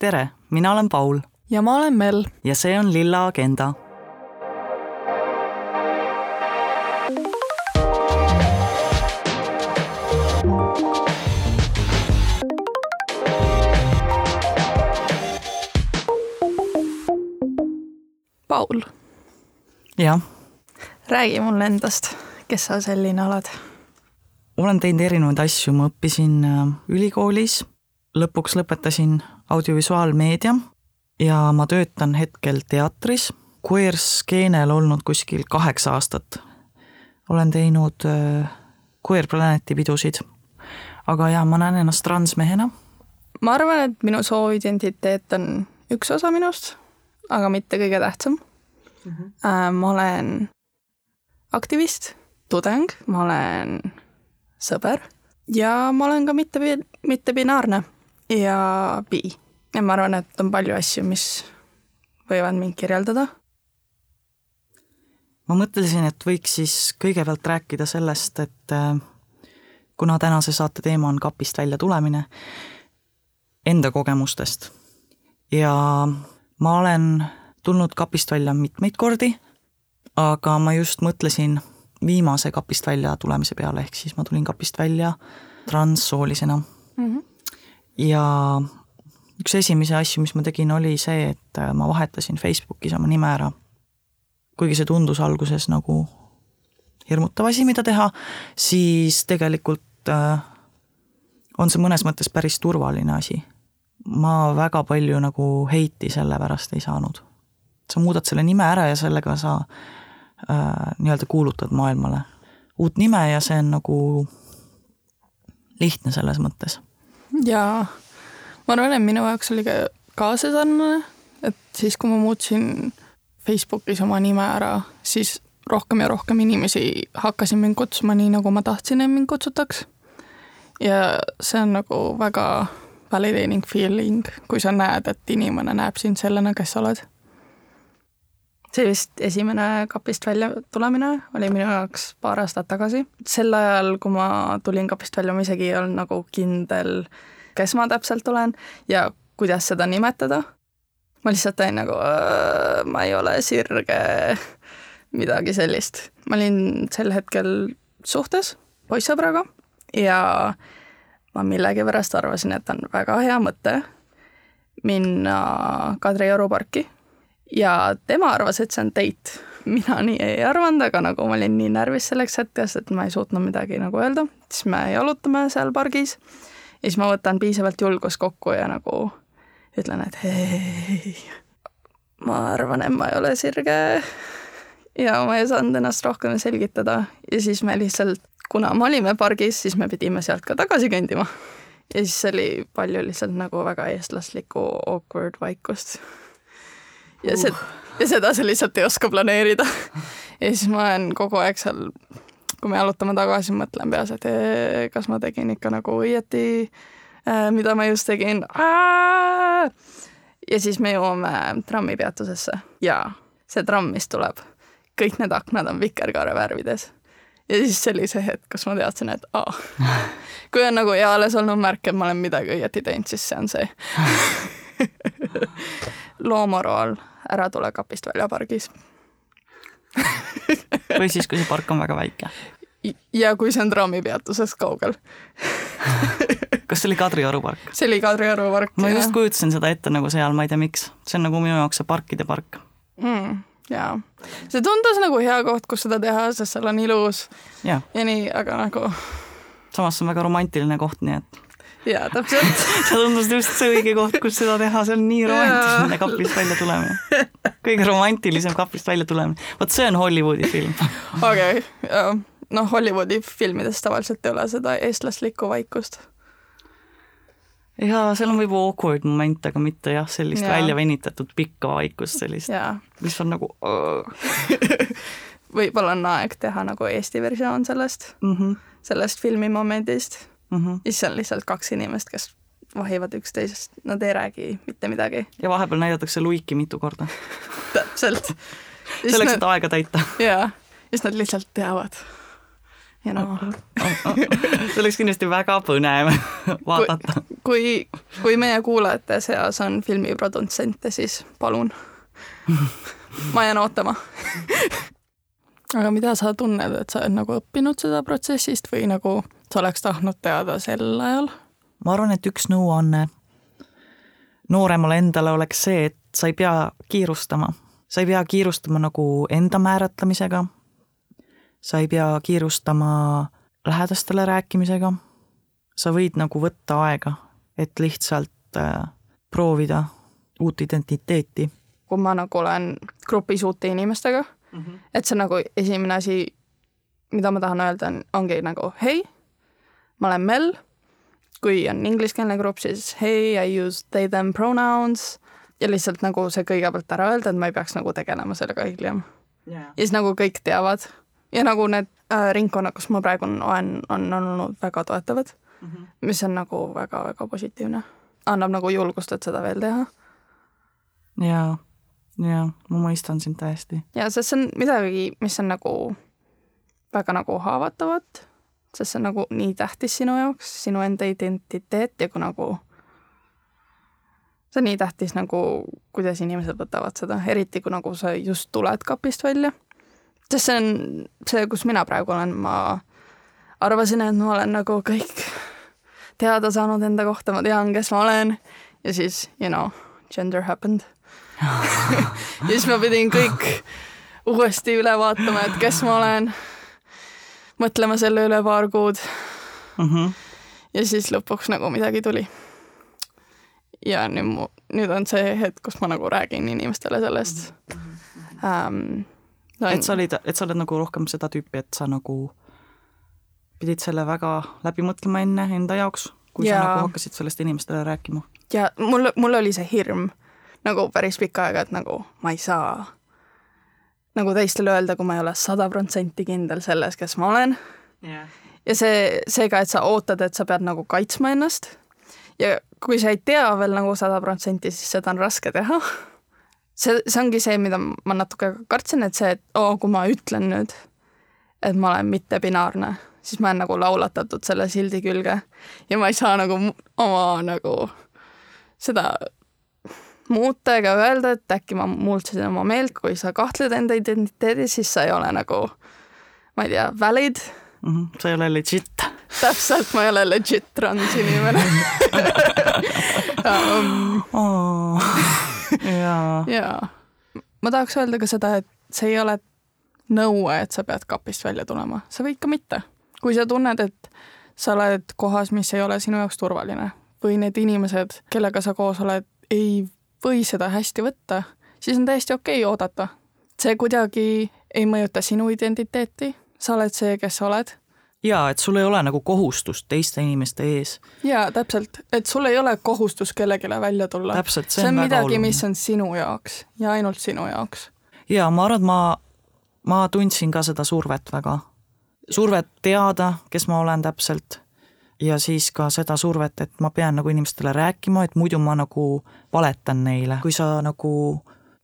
tere, mina olen Paul. Ja ma olen Mel. Ja see on Lilla Agenda. Paul, jah, räägi mulle endast, kes sa selline oled? olen teinud erinevaid asju, ma õppisin äh, ülikoolis, lõpuks lõpetasin audiovisuaalmeedia ja ma töötan hetkel teatris, queer-skeenel olnud kuskil kaheksa aastat. olen teinud äh, Queer Planeti pidusid, aga jaa, ma näen ennast transmehena. ma arvan, et minu sooidentiteet on üks osa minust, aga mitte kõige tähtsam mm. -hmm. ma olen aktivist, tudeng, ma olen sõber ja ma olen ka mitte, mittebinaarne ja bi. ja ma arvan, et on palju asju, mis võivad mind kirjeldada. ma mõtlesin, et võiks siis kõigepealt rääkida sellest, et äh, kuna tänase saate teema on kapist välja tulemine, enda kogemustest ja ma olen tulnud kapist välja mitmeid kordi, aga ma just mõtlesin viimase kapist välja tulemise peale, ehk siis ma tulin kapist välja transsoolisena mm. -hmm. Ja üks esimesi asju, mis ma tegin, oli see, et äh, ma vahetasin Facebookis oma nime ära. kuigi see tundus alguses nagu hirmutav asi, mida teha, siis tegelikult äh, on see mõnes mõttes päris turvaline asi. ma väga palju nagu heiti selle pärast ei saanud. sa muudad selle nime ära ja sellega sa äh, nii-öelda kuulutad maailmale uut nime ja see on nagu lihtne selles mõttes. Jaa, ma arvan, et minu jaoks oli ka, ka see sarnane, et siis, kui ma muutsin Facebookis oma nime ära, siis rohkem ja rohkem inimesi hakkasid mind kutsuma nii, nagu ma tahtsin, et mind kutsutaks. ja see on nagu väga validating feeling, kui sa näed, et inimene näeb sind sellena, kes sa oled see vist esimene kapist välja tulemine oli minu jaoks paar aastat tagasi. sel ajal, kui ma tulin kapist välja, ma isegi ei olnud nagu kindel, kes ma täpselt olen ja kuidas seda nimetada. ma lihtsalt olin nagu, ma ei ole sirge, midagi sellist. ma olin sel hetkel suhtes poissõbraga ja ma millegipärast arvasin, et on väga hea mõte minna Kadrioru parki ja tema arvas, et see on date. mina nii ei arvanud, aga nagu ma olin nii närvis selleks hetkeks, et ma ei suutnud midagi nagu öelda, siis me jalutame seal pargis ja siis ma võtan piisavalt julgust kokku ja nagu ütlen, et hei, ma arvan, et ma ei ole sirge. ja ma ei saanud ennast rohkem selgitada ja siis me lihtsalt, kuna me olime pargis, siis me pidime sealt ka tagasi kõndima. ja siis oli palju lihtsalt nagu väga eestlaslikku awkward vaikust ja see, ja seda sa lihtsalt ei oska planeerida. ja siis ma olen kogu aeg seal, kui me jalutame tagasi, mõtlen peas, et ee, kas ma tegin ikka nagu õieti, mida ma just tegin. ja siis me jõuame trammipeatusesse. Ja see tramm, mis tuleb, kõik need aknad on vikerkaare värvides. ja siis see oli see hetk, kus ma teadsin, et aa, kui on nagu eales olnud märk, et ma olen midagi õieti teinud, siis see on see loomaru all ära tule kapist välja pargis või siis, kui see park on väga väike. ja kui see on trammipeatusest kaugel kas see oli Kadrioru park? see oli Kadrioru park. ma just kujutasin seda ette nagu seal, ma ei tea, miks, see on nagu minu jaoks see parkide park mm,. jaa, see tundus nagu hea koht, kus seda teha, sest seal on ilus ja, ja nii, aga nagu. samas see on väga romantiline koht, nii et jaa, täpselt see tundus just see õige koht, kus seda teha, see on nii romantiline kapist välja tulemine. kõige romantilisem kapist välja tulemine. vot see on Hollywoodi film. okei noh, Hollywoodi filmides tavaliselt ei ole seda eestlaslikku vaikust. jaa, seal on võib-olla awkward moment, aga mitte jah, sellist ja. välja venitatud pikka vaikust, sellist, mis on nagu võib-olla on aeg teha nagu Eesti versioon sellest mm, -hmm. sellest filmimomendist mm. -hmm. siis on lihtsalt kaks inimest, kes vahivad üksteisest, nad ei räägi mitte midagi. ja vahepeal näidatakse luiki mitu korda täpselt. selleks, et aega täita. jaa, siis nad lihtsalt teavad. ja noh, see oleks kindlasti väga põnev vaadata. kui, kui meie kuulajate seas on filmiprodutsente, siis palun ma jään ootama aga mida sa tunned, et sa oled nagu õppinud seda protsessist või nagu sa oleks tahtnud teada sel ajal? ma arvan, et üks nõuanne nooremale endale oleks see, et sa ei pea kiirustama. sa ei pea kiirustama nagu enda määratlemisega. sa ei pea kiirustama lähedastele rääkimisega. sa võid nagu võtta aega, et lihtsalt äh, proovida uut identiteeti. kui ma nagu olen grupis uute inimestega mm, -hmm. et see nagu esimene asi, mida ma tahan öelda, on, ongi nagu hei, ma olen Mel. Kui on ingliskeelne grupp, siis hey, I use they them pronouns. Ja lihtsalt nagu see kõigepealt ära öelda, et ma ei peaks nagu tegelema sellega hiljem. Yeah.. ja siis nagu kõik teavad. Ja nagu need äh, ringkonnad, kus ma praegu olen, on olnud väga toetavad. Mm, -hmm. mis on nagu väga-väga positiivne. annab nagu julgust, et seda veel teha. jaa, jaa, ma mõistan sind täiesti. ja sest see on midagi, mis on nagu väga nagu haavatavat sest see on nagu nii tähtis sinu jaoks, sinu enda identiteet ja kui nagu see on nii tähtis nagu, kuidas inimesed võtavad seda, eriti kui nagu sa just tuled kapist välja. sest see on see, kus mina praegu olen, ma arvasin, et ma olen nagu kõik teada saanud enda kohta, ma tean, kes ma olen. Ja siis, you know, gender happened. Ja siis ma pidin kõik uuesti üle vaatama, et kes ma olen mõtlema selle üle paar kuud mm. -hmm. ja siis lõpuks nagu midagi tuli. ja nüüd mu, nüüd on see hetk, kus ma nagu räägin inimestele sellest um,. Et sa olid, et sa oled nagu rohkem seda tüüpi, et sa nagu pidid selle väga läbi mõtlema enne enda jaoks, kui ja, sa nagu hakkasid sellest inimestele rääkima? ja mul, mul oli see hirm nagu päris pikka aega, et nagu ma ei saa nagu teistele öelda, kui ma ei ole sada protsenti kindel selles, kes ma olen. Yeah.. ja see, seega, et sa ootad, et sa pead nagu kaitsma ennast. Ja kui sa ei tea veel nagu sada protsenti, siis seda on raske teha. see, see ongi see, mida ma natuke kartsin, et see, et oo, kui ma ütlen nüüd, et ma olen mittebinaarne, siis ma olen nagu laulatatud selle sildi külge. Ja ma ei saa nagu oma nagu seda muuta ega öelda, et äkki ma muutsin oma meelt, kui sa kahtled enda identiteedis, siis sa ei ole nagu, ma ei tea, valid mm. -hmm, sa ei ole legit. täpselt, ma ei ole legit trans inimene um, oh, jaa. jaa. ma tahaks öelda ka seda, et see ei ole nõue, et sa pead kapist välja tulema, sa võid ka mitte. kui sa tunned, et sa oled kohas, mis ei ole sinu jaoks turvaline või need inimesed, kellega sa koos oled, ei või seda hästi võtta, siis on täiesti okei okay oodata. see kuidagi ei mõjuta sinu identiteeti, sa oled see, kes sa oled. jaa, et sul ei ole nagu kohustust teiste inimeste ees. jaa, täpselt, et sul ei ole kohustus kellelegi välja tulla. see, see on midagi, mis on sinu jaoks ja ainult sinu jaoks. jaa, ma arvan, et ma, ma tundsin ka seda survet väga. survet teada, kes ma olen täpselt ja siis ka seda survet, et ma pean nagu inimestele rääkima, et muidu ma nagu valetan neile. kui sa nagu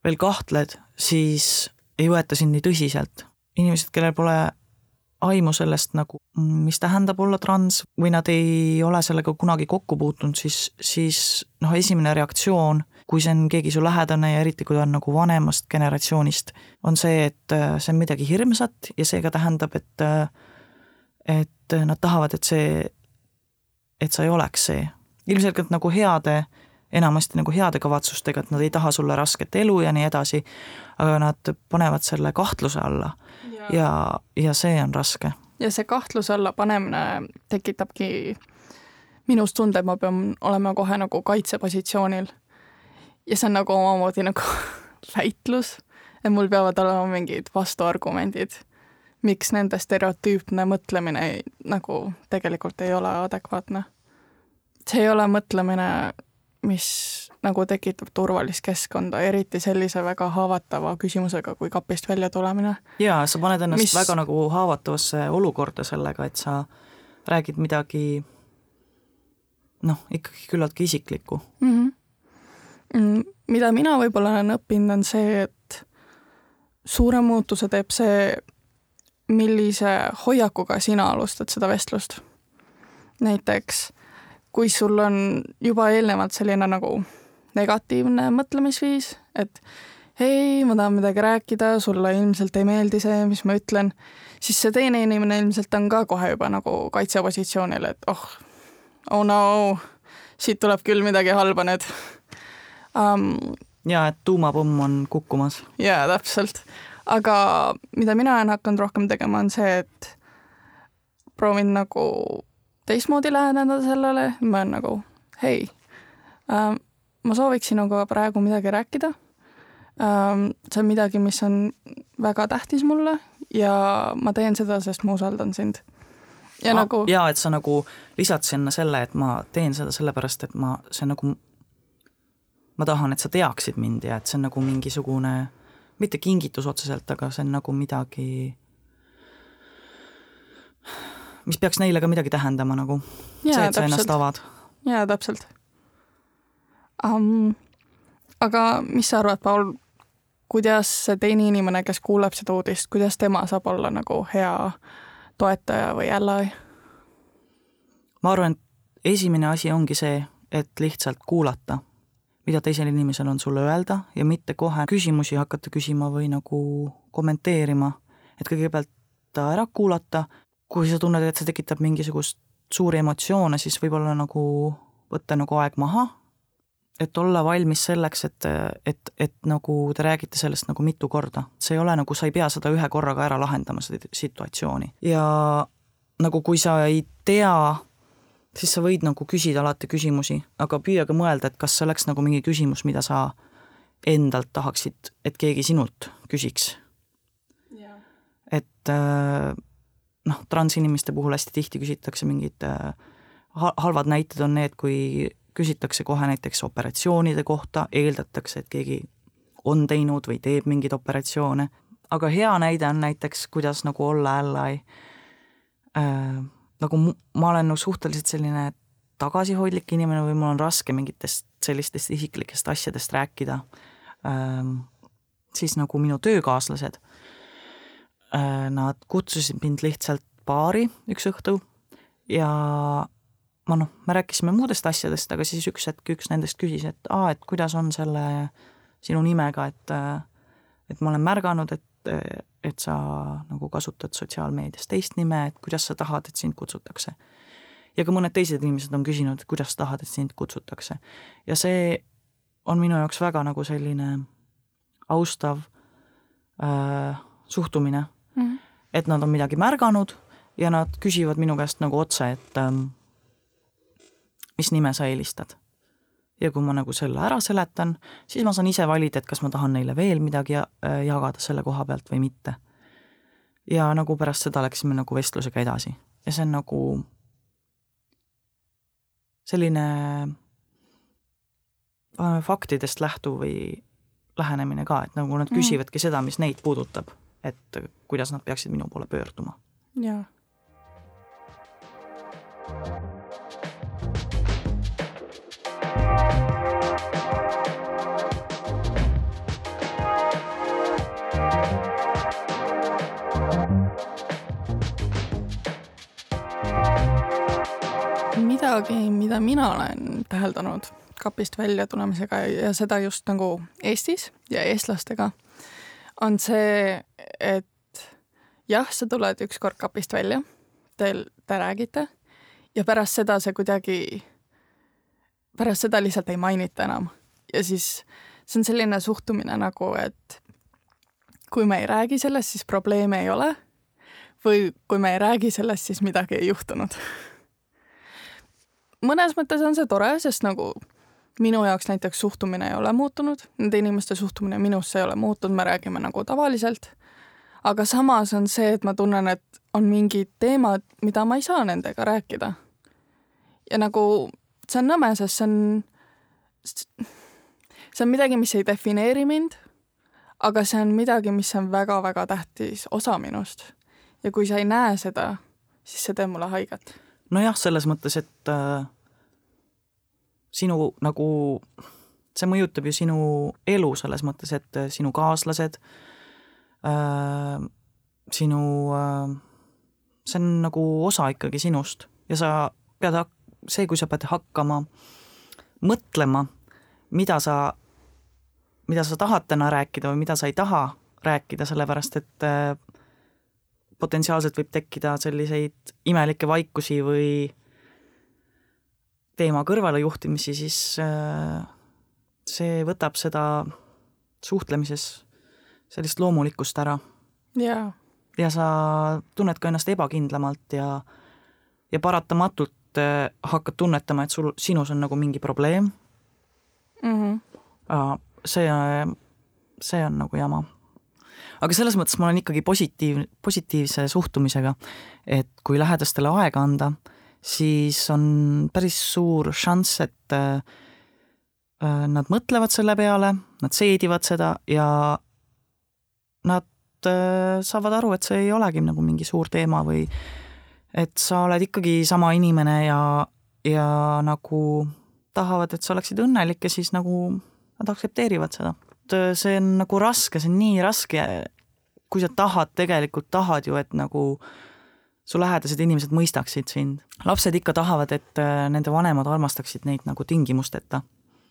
veel kahtled, siis ei võeta sind nii tõsiselt. inimesed, kellel pole aimu sellest nagu, mis tähendab olla trans või nad ei ole sellega kunagi kokku puutunud, siis, siis noh, esimene reaktsioon, kui see on keegi su lähedane ja eriti, kui ta on nagu vanemast generatsioonist, on see, et äh, see on midagi hirmsat ja seega tähendab, et äh, et nad tahavad, et see et sa ei oleks see. ilmselgelt nagu heade, enamasti nagu heade kavatsustega, et nad ei taha sulle rasket elu ja nii edasi, aga nad panevad selle kahtluse alla ja, ja, ja see on raske. ja see kahtluse alla panemine tekitabki minus tunde, et ma pean olema kohe nagu kaitsepositsioonil. ja see on nagu omamoodi nagu väitlus, et mul peavad olema mingid vastuargumendid miks nende stereotüüpne mõtlemine ei, nagu tegelikult ei ole adekvaatne. see ei ole mõtlemine, mis nagu tekitab turvalist keskkonda, eriti sellise väga haavatava küsimusega kui kapist välja tulemine. jaa, sa paned ennast mis... väga nagu haavatavasse olukorda sellega, et sa räägid midagi noh, ikkagi küllaltki isiklikku mhm. mm. -hmm. mida mina võib-olla olen õppinud, on see, et suure muutuse teeb see, millise hoiakuga sina alustad seda vestlust. näiteks kui sul on juba eelnevalt selline nagu negatiivne mõtlemisviis, et hei, ma tahan midagi rääkida, sulle ilmselt ei meeldi see, mis ma ütlen, siis see teine inimene ilmselt on ka kohe juba nagu kaitsepositsioonil, et oh, oh no, siit tuleb küll midagi halba nüüd um,. ja et tuumapomm on kukkumas. jaa, täpselt. Aga mida mina olen hakanud rohkem tegema, on see, et proovin nagu teistmoodi läheneda sellele, ma olen nagu hei ähm,, ma sooviks sinuga praegu midagi rääkida ähm,. see on midagi, mis on väga tähtis mulle ja ma teen seda, sest ma usaldan sind. ja ah, nagu. ja et sa nagu lisad sinna selle, et ma teen seda sellepärast, et ma, see on nagu, ma tahan, et sa teaksid mind ja et see on nagu mingisugune, mitte kingitus otseselt, aga see on nagu midagi mis peaks neile ka midagi tähendama nagu. see, et sa ennast avad. jaa, täpselt um,. aga mis sa arvad, Paul, kuidas see teine inimene, kes kuuleb seda uudist, kuidas tema saab olla nagu hea toetaja või ally? ma arvan, et esimene asi ongi see, et lihtsalt kuulata, mida teisel inimesel on sulle öelda ja mitte kohe küsimusi hakata küsima või nagu kommenteerima, et kõigepealt ära kuulata kui sa tunned, et see tekitab mingisugust suuri emotsioone, siis võib-olla nagu võtta nagu aeg maha, et olla valmis selleks, et, et, et nagu te räägite sellest nagu mitu korda. see ei ole nagu, sa ei pea seda ühe korraga ära lahendama, seda situatsiooni. ja nagu kui sa ei tea, siis sa võid nagu küsida alati küsimusi, aga püüa ka mõelda, et kas see oleks nagu mingi küsimus, mida sa endalt tahaksid, et keegi sinult küsiks. et äh, noh, transinimeste puhul hästi tihti küsitakse mingid äh, halvad näited on need, kui küsitakse kohe näiteks operatsioonide kohta, eeldatakse, et keegi on teinud või teeb mingeid operatsioone, aga hea näide on näiteks, kuidas nagu olla ally äh,, nagu ma olen nagu suhteliselt selline tagasihoidlik inimene või mul on raske mingitest sellistest isiklikest asjadest rääkida ähm,, siis nagu minu töökaaslased Äh, nad kutsusid mind lihtsalt baari üks õhtu ja ma noh, me rääkisime muudest asjadest, aga siis üks hetk üks nendest küsis, et aa, et kuidas on selle sinu nimega, et et ma olen märganud, et, et sa nagu kasutad sotsiaalmeedias teist nime, et kuidas sa tahad, et sind kutsutakse. ja ka mõned teised inimesed on küsinud, et kuidas sa tahad, et sind kutsutakse. ja see on minu jaoks väga nagu selline austav äh, suhtumine mm. -hmm. et nad on midagi märganud ja nad küsivad minu käest nagu otse, et ähm, mis nime sa eelistad. Ja kui ma nagu selle ära seletan, siis ma saan ise valida, et kas ma tahan neile veel midagi äh, jagada selle koha pealt või mitte. ja nagu pärast seda läksime nagu vestlusega edasi ja see on nagu selline äh, faktidest lähtuv või lähenemine ka, et nagu nad mm. küsivadki seda, mis neid puudutab et kuidas nad peaksid minu poole pöörduma. jaa. Midagi, mida mina olen täheldanud kapist välja tulemisega ja seda just nagu Eestis ja eestlastega on see, et jah, sa tuled ükskord kapist välja, teil, te räägite ja pärast seda see kuidagi, pärast seda lihtsalt ei mainita enam. ja siis see on selline suhtumine nagu, et kui me ei räägi sellest, siis probleeme ei ole. või kui me ei räägi sellest, siis midagi ei juhtunud. Mõnes mõttes on see tore, sest nagu minu jaoks näiteks suhtumine ei ole muutunud, nende inimeste suhtumine minusse ei ole muutunud, me räägime nagu tavaliselt. aga samas on see, et ma tunnen, et on mingid teemad, mida ma ei saa nendega rääkida. ja nagu see on nõme, sest see on, see on midagi, mis ei defineeri mind, aga see on midagi, mis on väga-väga tähtis osa minust. ja kui sa ei näe seda, siis see teeb mulle haiget. Nojah, selles mõttes, et äh sinu nagu, see mõjutab ju sinu elu selles mõttes, et sinu kaaslased äh, sinu, see on nagu osa ikkagi sinust. Ja sa pead, see, kui sa pead hakkama mõtlema, mida sa, mida sa tahad täna rääkida või mida sa ei taha rääkida, sellepärast et äh, potentsiaalselt võib tekkida selliseid imelikke vaikusi või teema kõrvalejuhtimisi, siis äh, see võtab seda suhtlemises sellist loomulikkust ära. jaa. ja sa tunned ka ennast ebakindlamalt ja, ja paratamatult äh, hakkad tunnetama, et sul, sinus on nagu mingi probleem mm. -hmm. see, see on nagu jama. Aga selles mõttes ma olen ikkagi positiiv, positiivse suhtumisega, et kui lähedastele aega anda, siis on päris suur šanss, et äh, nad mõtlevad selle peale, nad seedivad seda ja nad äh, saavad aru, et see ei olegi nagu mingi suur teema või et sa oled ikkagi sama inimene ja, ja nagu tahavad, et sa oleksid õnnelik ja siis nagu nad aktsepteerivad seda. Äh, see on nagu raske, see on nii raske, kui sa tahad, tegelikult tahad ju, et nagu su lähedased inimesed mõistaksid sind. lapsed ikka tahavad, et äh, nende vanemad armastaksid neid nagu tingimusteta.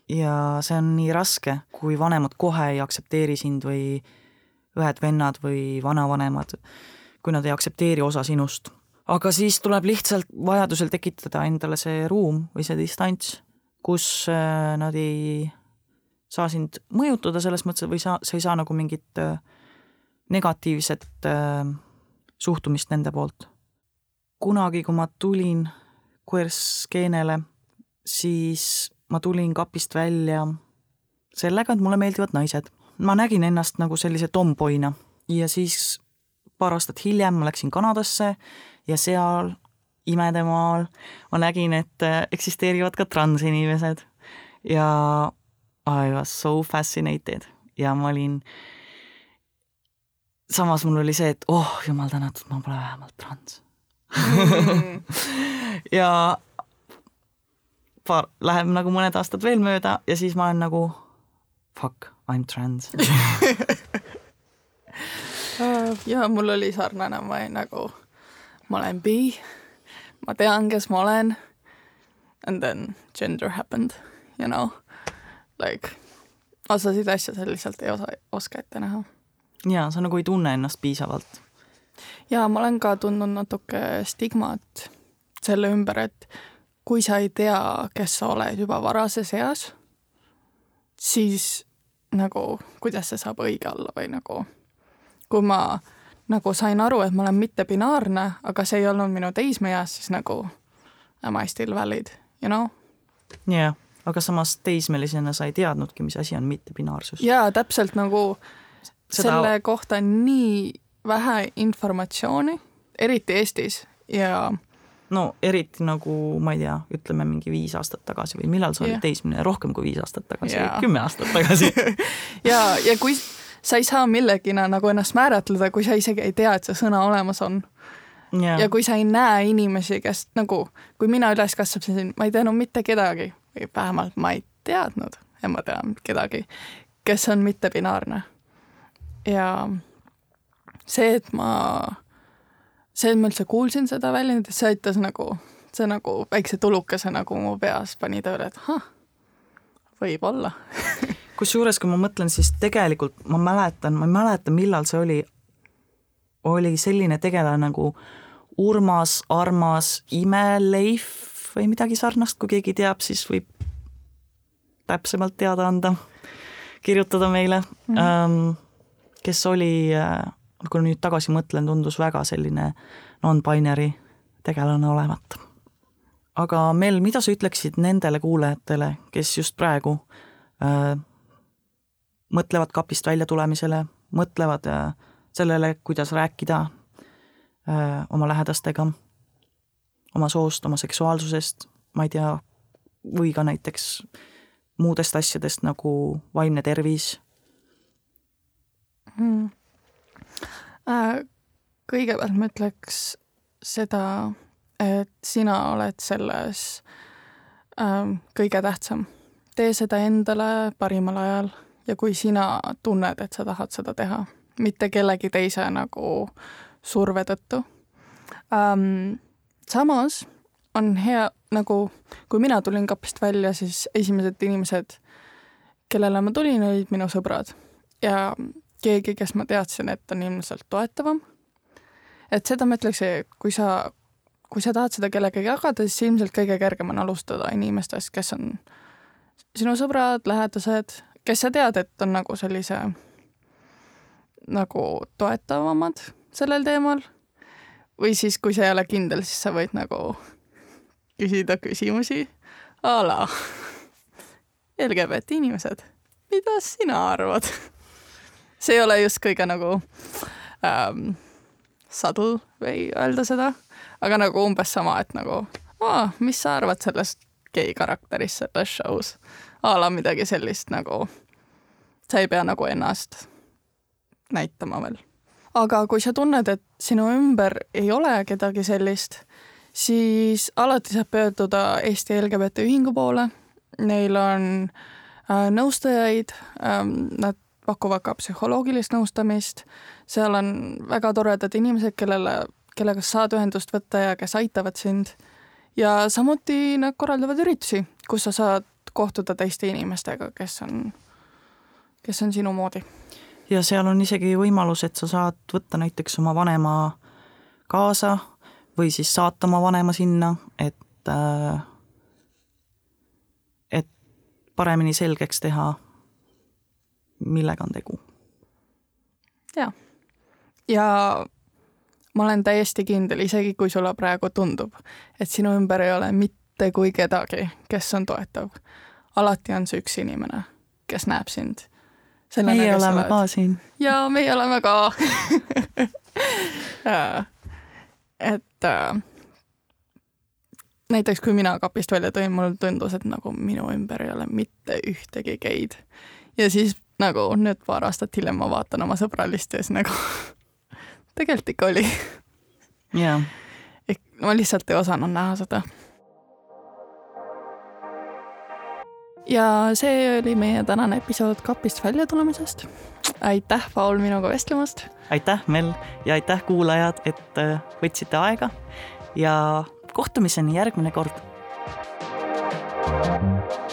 ja see on nii raske, kui vanemad kohe ei aktsepteeri sind või õed-vennad või vanavanemad, kui nad ei aktsepteeri osa sinust. aga siis tuleb lihtsalt vajadusel tekitada endale see ruum või see distants, kus äh, nad ei saa sind mõjutada selles mõttes või sa, sa ei saa nagu mingit äh, negatiivset äh, suhtumist nende poolt. kunagi, kui ma tulin queer-skeenele, siis ma tulin kapist välja sellega, et mulle meeldivad naised ma nägin ennast nagu sellise tomboina ja siis paar aastat hiljem ma läksin Kanadasse ja seal imedemaal ma nägin, et äh, eksisteerivad ka transinimesed ja I was so fascinated ja ma olin, samas mul oli see, et oh jumal tänatud, ma pole vähemalt trans mm. ja paar, läheb nagu mõned aastad veel mööda ja siis ma olen nagu fuck I m trans ja mul oli sarnane, ma olin nagu, ma olen bi, ma tean, kes ma olen. And then gender happened, you know, like osasid asju sa lihtsalt ei osa, oska ette näha. ja sa nagu ei tunne ennast piisavalt. ja ma olen ka tundnud natuke stigmat selle ümber, et kui sa ei tea, kes sa oled juba varases eas, siis nagu, kuidas see saab õige olla või nagu, kui ma nagu sain aru, et ma olen mittebinaarne, aga see ei olnud minu teismeeas, siis nagu am I still valid, you know? jah yeah,, aga samas teismelisena sa ei teadnudki, mis asi on mittebinaarsus. jaa, täpselt nagu Seda... selle kohta on nii vähe informatsiooni, eriti Eestis ja no eriti nagu ma ei tea, ütleme mingi viis aastat tagasi või millal sa olid teismeline, rohkem kui viis aastat tagasi, kümme aastat tagasi. Ja, ja kui sa ei saa millegina nagu ennast määratleda, kui sa isegi ei tea, et see sõna olemas on. ja kui sa ei näe inimesi, kes nagu, kui mina üles kasvasin, ma ei teadnud mitte kedagi vähemalt ma ei teadnud, et ma tean kedagi, kes on mittebinaarne. ja see, et ma see, et ma üldse kuulsin seda väljendit, see aitas nagu, see nagu väikse tulukese nagu mu peas pani tööle, et ahah, võib-olla. Kusjuures, kui ma mõtlen, siis tegelikult ma mäletan, ma ei mäleta, millal see oli, oli selline tegelane nagu Urmas Armas Imeleif või midagi sarnast, kui keegi teab, siis võib täpsemalt teada anda, kirjutada meile mm, -hmm. kes oli äh, kui nüüd tagasi mõtlen, tundus väga selline non-binary tegelane olevat. aga Mel, mida sa ütleksid nendele kuulajatele, kes just praegu äh, mõtlevad kapist välja tulemisele, mõtlevad äh, sellele, kuidas rääkida äh, oma lähedastega, oma soost, oma seksuaalsusest, ma ei tea, või ka näiteks muudest asjadest nagu vaimne tervis mm Äh, kõigepealt ma ütleks seda, et sina oled selles ähm, kõige tähtsam. tee seda endale parimal ajal ja kui sina tunned, et sa tahad seda teha, mitte kellegi teise nagu surve tõttu ähm,. Samas on hea nagu, kui mina tulin kapist välja, siis esimesed inimesed, kellele ma tulin, olid minu sõbrad ja keegi, kes ma teadsin, et on ilmselt toetavam. et seda ma ütleks, kui sa, kui sa tahad seda kellegagi jagada, siis ilmselt kõige kergem on alustada inimestest, kes on sinu sõbrad, lähedased, kes sa tead, et on nagu sellise nagu toetavamad sellel teemal. Või siis, kui sa ei ole kindel, siis sa võid nagu küsida küsimusi a la LGBT inimesed, mida sina arvad? see ei ole just kõige nagu ähm, subtle või öelda seda, aga nagu umbes sama, et nagu, mis sa arvad sellest gei karakterist selles show's? a la midagi sellist nagu, sa ei pea nagu ennast näitama veel. Aga kui sa tunned, et sinu ümber ei ole kedagi sellist, siis alati saab pöörduda Eesti LGBT Ühingu poole. Neil on äh, nõustajaid ähm,, nad pakuvad ka psühholoogilist nõustamist, seal on väga toredad inimesed, kellele, kellega saad ühendust võtta ja kes aitavad sind. ja samuti nad korraldavad üritusi, kus sa saad kohtuda teiste inimestega, kes on, kes on sinu moodi. Ja seal on isegi võimalus, et sa saad võtta näiteks oma vanema kaasa või siis saata oma vanema sinna, et, äh, et paremini selgeks teha, millega on tegu. jaa. ja ma olen täiesti kindel, isegi kui sulle praegu tundub, et sinu ümber ei ole mitte kui kedagi, kes on toetav. alati on see üks inimene, kes näeb sind. Meie oleme ka siin. jaa, meie oleme ka et äh, näiteks kui mina kapist välja tulin, mulle tundus, et nagu minu ümber ei ole mitte ühtegi geid. ja siis nagu nüüd paar aastat hiljem ma vaatan oma sõbralisti ja siis nagu tegelikult ikka oli. jaa. ma lihtsalt ei osanud näha seda. Ja see oli meie tänane episood kapist välja tulemisest aitäh, Paul, minuga vestlemast. aitäh, Mel ja aitäh, kuulajad, et äh, võtsite aega ja kohtumiseni järgmine kord. thank you